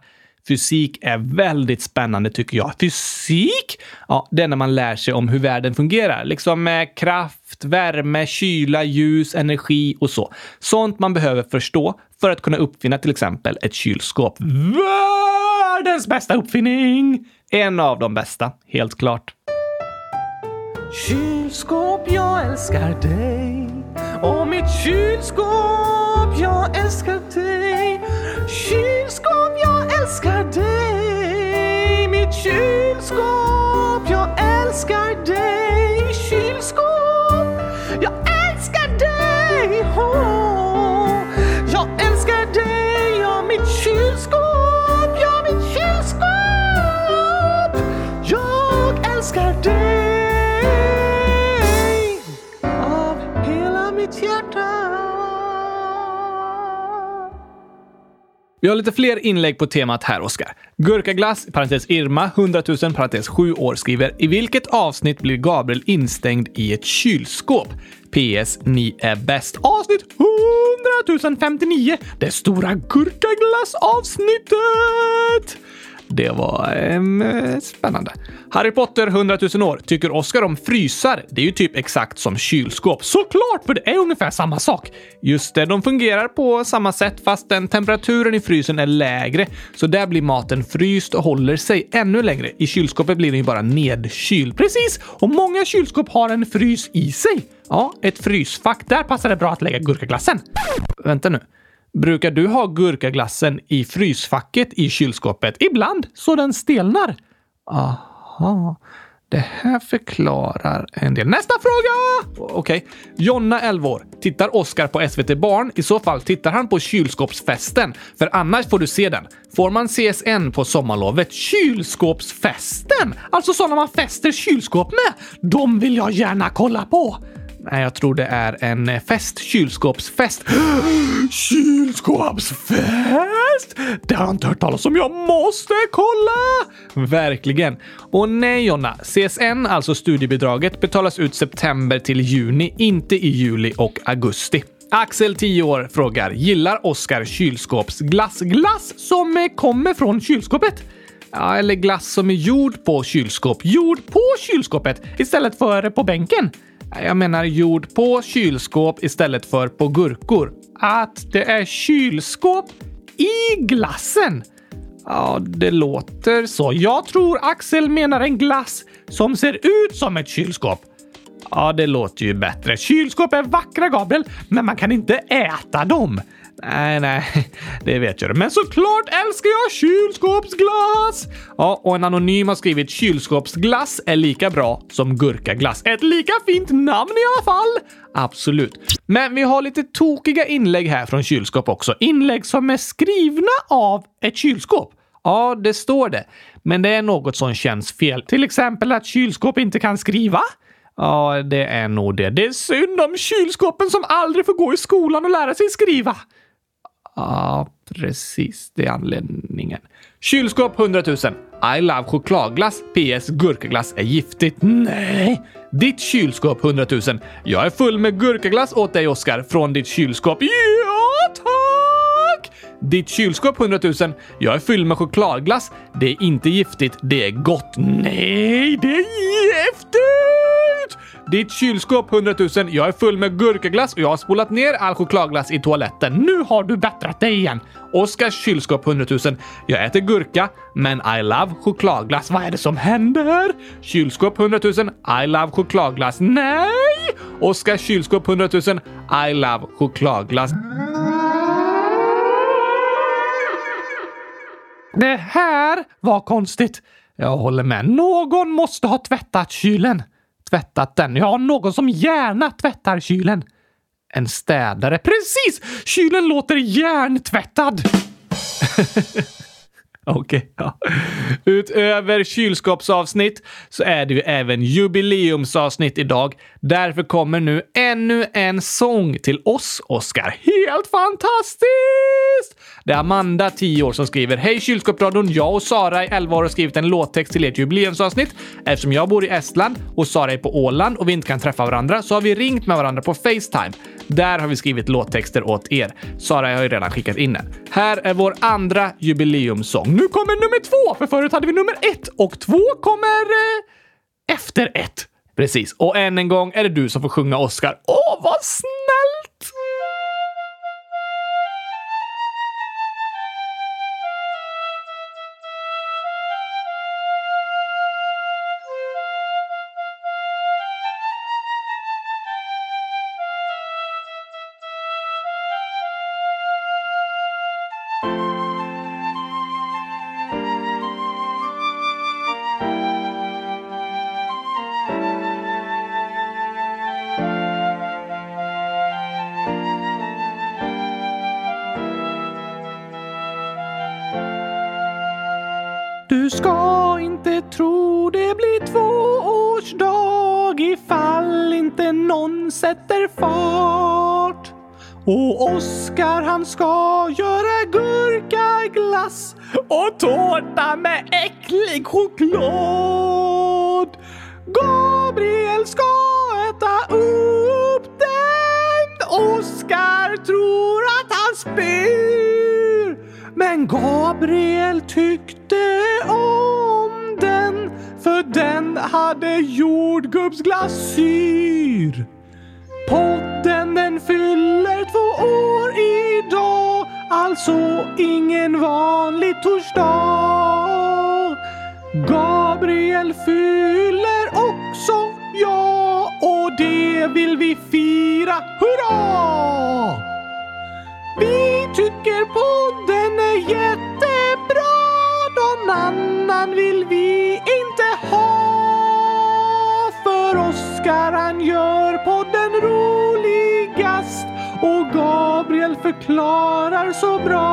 Fysik är väldigt spännande tycker jag. Fysik? Ja, det är när man lär sig om hur världen fungerar. Liksom med kraft, värme, kyla, ljus, energi och så. Sånt man behöver förstå för att kunna uppfinna till exempel ett kylskåp. Världens bästa uppfinning! En av de bästa, helt klart. Kylskåp, jag älskar dig. Och mitt kylskåp, jag älskar dig. Kylskåp, jag älskar dig. Mitt kylskåp, jag älskar dig. Vi har lite fler inlägg på temat här, Oskar. Gurkaglass, parentes Irma, 100 000, parentes 7 år, skriver I vilket avsnitt blir Gabriel instängd i ett kylskåp? PS. Ni är bäst. Avsnitt 100 059! Det stora gurkaglass-avsnittet! Det var eh, spännande. Harry Potter 100 000 år. Tycker Oscar om frysar? Det är ju typ exakt som kylskåp. Såklart, för det är ungefär samma sak. Just det, de fungerar på samma sätt fast den temperaturen i frysen är lägre. Så där blir maten fryst och håller sig ännu längre. I kylskåpet blir den ju bara nedkyld. Precis! Och många kylskåp har en frys i sig. Ja, ett frysfack. Där passar det bra att lägga gurkaglassen. Vänta nu. Brukar du ha gurkaglassen i frysfacket i kylskåpet? Ibland, så den stelnar. Aha. Det här förklarar en del. Nästa fråga! Okej. Okay. Jonna, 11 år. Tittar Oskar på SVT Barn? I så fall tittar han på kylskåpsfesten. För annars får du se den. Får man CSN på sommarlovet? Kylskåpsfesten? Alltså sådana man fäster kylskåp med? De vill jag gärna kolla på! Nej, jag tror det är en eh, fest. Kylskåpsfest. Kylskåpsfest? Det har jag inte hört talas om. Jag måste kolla! Verkligen. Och nej, Jonna. CSN, alltså studiebidraget, betalas ut september till juni, inte i juli och augusti. Axel, 10 år, frågar “Gillar Oskar kylskåpsglass? Glass som eh, kommer från kylskåpet?” Ja, eller glass som är gjord på kylskåp. Gjord på kylskåpet istället för eh, på bänken. Jag menar jord på kylskåp istället för på gurkor. Att det är kylskåp i glassen. Ja, det låter så. Jag tror Axel menar en glass som ser ut som ett kylskåp. Ja, det låter ju bättre. Kylskåp är vackra, Gabriel, men man kan inte äta dem. Nej, nej, det vet jag. Men såklart älskar jag kylskåpsglass! Ja, och en anonym har skrivit kylskåpsglass är lika bra som gurkaglass. Ett lika fint namn i alla fall! Absolut. Men vi har lite tokiga inlägg här från kylskåp också. Inlägg som är skrivna av ett kylskåp. Ja, det står det. Men det är något som känns fel. Till exempel att kylskåp inte kan skriva. Ja, det är nog det. Det är synd om kylskåpen som aldrig får gå i skolan och lära sig skriva. Ja, precis. Det är anledningen. Kylskåp 100 000. I love chokladglass. PS. Gurkaglass är giftigt. Nej! Ditt kylskåp 100 000. Jag är full med gurkaglass åt dig, Oskar, från ditt kylskåp. Ja, tack! Ditt kylskåp 100 000. Jag är fylld med chokladglass. Det är inte giftigt. Det är gott. Nej, det är giftigt! Ditt kylskåp 100 000. Jag är full med gurkaglass och jag har spolat ner all chokladglass i toaletten. Nu har du bättrat dig igen. Oskars kylskåp 100 000. Jag äter gurka, men I love chokladglass. Vad är det som händer? Kylskåp 100 000. I love chokladglass. Nej! Oskars kylskåp 100 000. I love chokladglass. Det här var konstigt. Jag håller med. Någon måste ha tvättat kylen tvättat den. Jag har någon som gärna tvättar kylen. En städare. Precis! Kylen låter järntvättad. Okej, okay, ja. Utöver kylskåpsavsnitt så är det ju även jubileumsavsnitt idag. Därför kommer nu ännu en sång till oss, Oskar. Helt fantastiskt! Det är Amanda, 10 år, som skriver Hej kylskåpsradion! Jag och Sara är 11 år har skrivit en låttext till ert jubileumsavsnitt. Eftersom jag bor i Estland och Sara är på Åland och vi inte kan träffa varandra så har vi ringt med varandra på Facetime. Där har vi skrivit låttexter åt er. Sara har ju redan skickat in den. Här är vår andra jubileumssång. Nu kommer nummer två, för förut hade vi nummer ett och två kommer eh, efter ett. Precis. Och än en gång är det du som får sjunga Oscar. Åh, vad snällt! Fart. Och Oskar han ska göra gurkaglass och tårta med äcklig choklad. Gabriel ska äta upp den. Oskar tror att han spyr. Men Gabriel tyckte om den för den hade jordgubbsglasyr. Den den fyller två år idag, alltså ingen vanlig torsdag. Gabriel fyller också, ja, och det vill vi fira, hurra! Vi tycker podden är jättebra, någon annan vill vi inte ha. För Oskar han gör podden roligast och Gabriel förklarar så bra.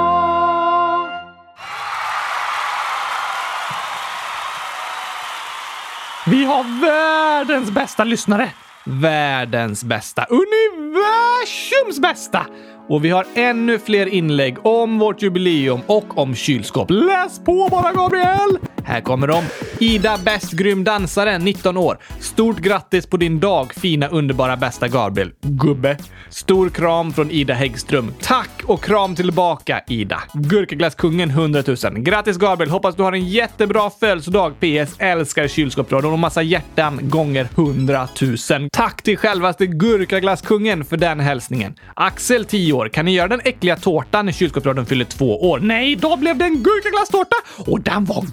Vi har världens bästa lyssnare. Världens bästa. Universums bästa! Och vi har ännu fler inlägg om vårt jubileum och om kylskåp. Läs på bara, Gabriel! Här kommer de. Ida Bäst grym dansare, 19 år. Stort grattis på din dag, fina underbara bästa Gabriel. Gubbe. Stor kram från Ida Häggström. Tack och kram tillbaka, Ida. Gurkaglasskungen 100 000. Grattis Gabriel! Hoppas du har en jättebra födelsedag. PS. Älskar kylskåpsradion och massa hjärtan gånger 100 000. Tack till självaste Gurkaglasskungen för den hälsningen. Axel, 10 år. Kan ni göra den äckliga tårtan när kylskåpsradion fyller två år? Nej, då blev det en gurkaglasstårta och den var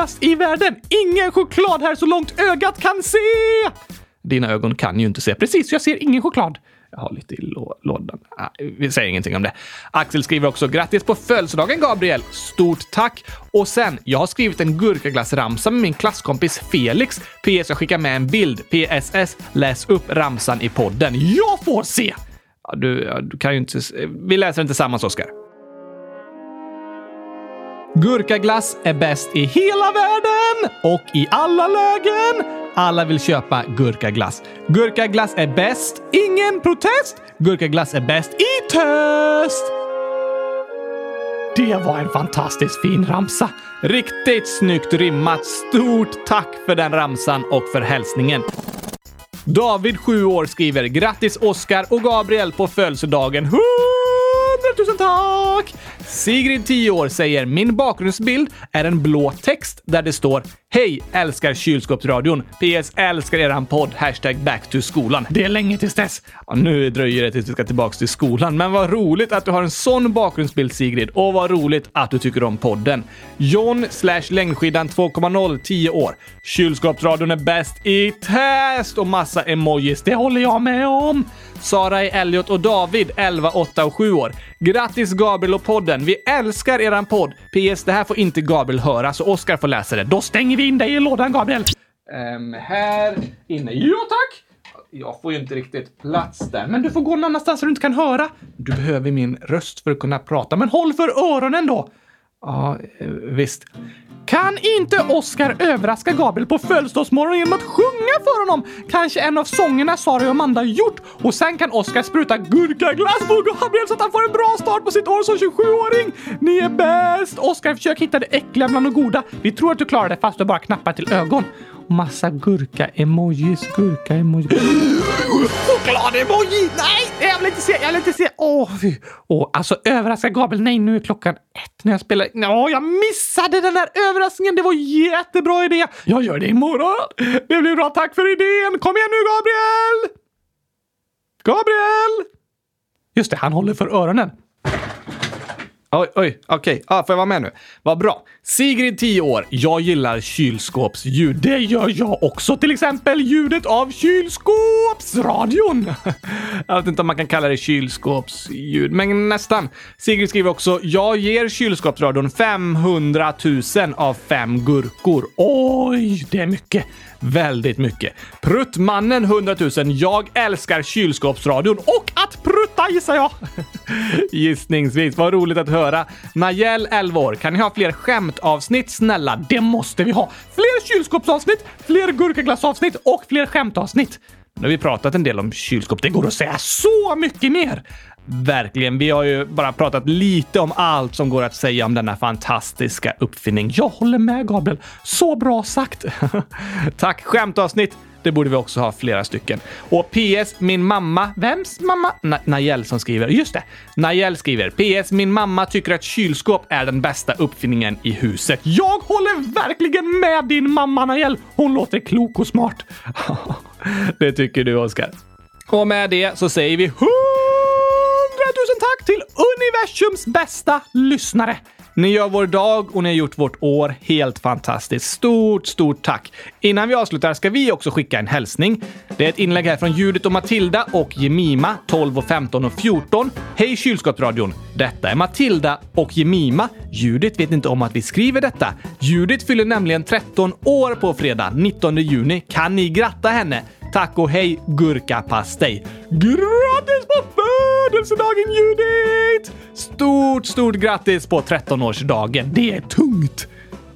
godast i världen. Ingen choklad här så långt ögat kan se! Dina ögon kan ju inte se. Precis, jag ser ingen choklad. Jag har lite i lådan. Ah, vi säger ingenting om det. Axel skriver också grattis på födelsedagen Gabriel! Stort tack! Och sen, jag har skrivit en gurkaglassramsa med min klasskompis Felix. PS, jag skickar med en bild. PSS, läs upp ramsan i podden. Jag får se! Ja, du, ja, du kan ju inte... Vi läser den tillsammans, Oskar. Gurkaglass är bäst i hela världen och i alla lägen. Alla vill köpa gurkaglass. Gurkaglass är bäst. Ingen protest. Gurkaglass är bäst i test. Det var en fantastiskt fin ramsa. Riktigt snyggt rimmat. Stort tack för den ramsan och för hälsningen. David, 7 år, skriver grattis Oskar och Gabriel på födelsedagen. 100 000 tack! Sigrid, 10 år, säger min bakgrundsbild är en blå text där det står Hej! Älskar kylskåpsradion. PS. Älskar eran podd. Hashtag back to skolan. Det är länge tills dess. Ja, nu dröjer det tills vi ska tillbaka till skolan, men vad roligt att du har en sån bakgrundsbild Sigrid och vad roligt att du tycker om podden. John slash längdskidan 2.0 10 år. Kylskåpsradion är bäst i test och massa emojis. Det håller jag med om. Sara är Elliot och David 11, 8 och 7 år. Grattis Gabriel och podden. Vi älskar eran podd. PS. Det här får inte Gabriel höra så Oskar får läsa det. Då stänger vi in dig i lådan Gabriel. Um, här inne. Ja, tack! Jag får ju inte riktigt plats där, men du får gå någon annanstans så du inte kan höra. Du behöver min röst för att kunna prata, men håll för öronen då. Ja, eh, visst. Kan inte Oscar överraska Gabriel på födelsedagsmorgonen genom att sjunga för honom? Kanske en av sångerna Sara och Amanda gjort och sen kan Oscar spruta gurkaglass på Gabriel så att han får en bra start på sitt år som 27-åring. Ni är bäst! Oscar, försök hitta det äckliga bland det goda. Vi tror att du klarar det fast du bara knappar till ögon massa gurka-emojis, gurka-emojis. Choklad-emoji! Nej, jag vill inte se, jag vill inte se. Åh, fy. Åh, alltså överraska Gabriel. Nej, nu är klockan ett när jag spelar. Åh, jag missade den där överraskningen. Det var jättebra idé. Jag gör det imorgon. Det blir bra. Tack för idén. Kom igen nu, Gabriel! Gabriel! Just det, han håller för öronen. Oj, oj, okej. Okay. Ah, får jag vara med nu? Vad bra. Sigrid, 10 år. Jag gillar kylskåpsljud. Det gör jag också. Till exempel ljudet av kylskåpsradion. jag vet inte om man kan kalla det kylskåpsljud, men nästan. Sigrid skriver också, jag ger kylskåpsradion 500 000 av fem gurkor. Oj, det är mycket. Väldigt mycket. Pruttmannen 100 000. Jag älskar kylskåpsradion och att prutta gissar jag. Gissningsvis. Vad roligt att höra. Najel 11 år. Kan ni ha fler skämt avsnitt snälla? Det måste vi ha. Fler kylskåpsavsnitt, fler gurkaglassavsnitt och fler skämtavsnitt. Nu har vi pratat en del om kylskåp. Det går att säga så mycket mer. Verkligen. Vi har ju bara pratat lite om allt som går att säga om denna fantastiska uppfinning. Jag håller med Gabriel. Så bra sagt! Tack! Skämtavsnitt. Det borde vi också ha flera stycken. Och PS, min mamma... Vems mamma? Na Nayel som skriver. Just det! Nayel skriver. PS, min mamma tycker att kylskåp är den bästa uppfinningen i huset. Jag håller verkligen med din mamma Nayel. Hon låter klok och smart. det tycker du, Oskar. Och med det så säger vi tusen tack till universums bästa lyssnare! Ni gör vår dag och ni har gjort vårt år helt fantastiskt. Stort, stort tack! Innan vi avslutar ska vi också skicka en hälsning. Det är ett inlägg här från Judit och Matilda och Jemima, 12 och 15 och 14. Hej kylskåpsradion! Detta är Matilda och Jemima. Judit vet inte om att vi skriver detta. Judit fyller nämligen 13 år på fredag, 19 juni. Kan ni gratta henne? Tack och hej gurkapastej! Grattis på födelsedagen Judit! Stort, stort grattis på 13-årsdagen. Det är tungt.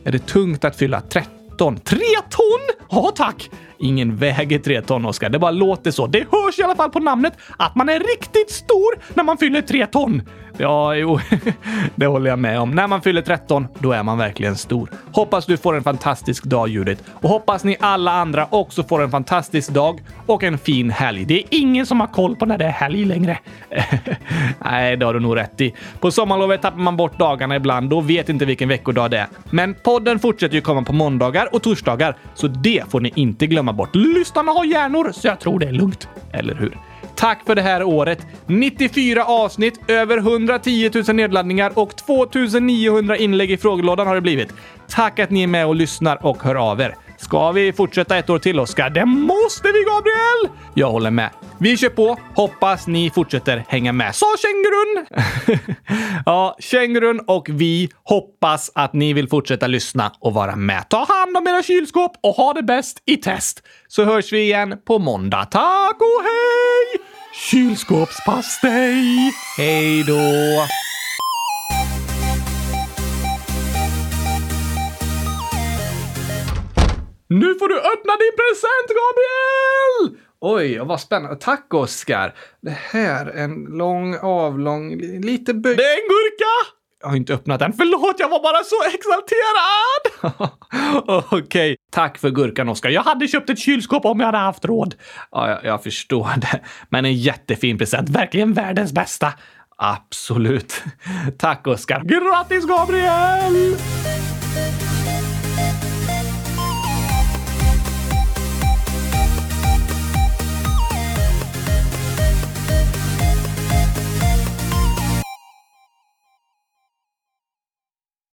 Är det tungt att fylla 13? Tre ton? Ja, tack! Ingen väger tre ton, Oskar. Det bara låter så. Det hörs i alla fall på namnet att man är riktigt stor när man fyller tre ton. Ja, jo, det håller jag med om. När man fyller 13, då är man verkligen stor. Hoppas du får en fantastisk dag, Judith. Och hoppas ni alla andra också får en fantastisk dag och en fin helg. Det är ingen som har koll på när det är helg längre. Nej, det har du nog rätt i. På sommarlovet tappar man bort dagarna ibland och vet inte vilken veckodag det är. Men podden fortsätter ju komma på måndagar och torsdagar, så det får ni inte glömma bort. Lyssnarna har hjärnor, så jag tror det är lugnt. Eller hur? Tack för det här året! 94 avsnitt, över 110 000 nedladdningar och 2900 inlägg i frågelådan har det blivit. Tack att ni är med och lyssnar och hör av er. Ska vi fortsätta ett år till, Oskar? Det måste vi, Gabriel! Jag håller med. Vi kör på. Hoppas ni fortsätter hänga med. Sa kängurun! ja, kängurun och vi hoppas att ni vill fortsätta lyssna och vara med. Ta hand om era kylskåp och ha det bäst i test. Så hörs vi igen på måndag. Tack och hej! Kylskåpspastej! Hej då! Nu får du öppna din present, Gabriel! Oj, vad spännande. Tack, Oskar. Det här, en lång, avlång, lite böj... Det är en gurka! Jag har inte öppnat den. Förlåt, jag var bara så exalterad! Okej, okay. tack för gurkan, Oskar. Jag hade köpt ett kylskåp om jag hade haft råd. Ja, jag, jag förstår det. Men en jättefin present. Verkligen världens bästa. Absolut. Tack, Oskar. Grattis, Gabriel!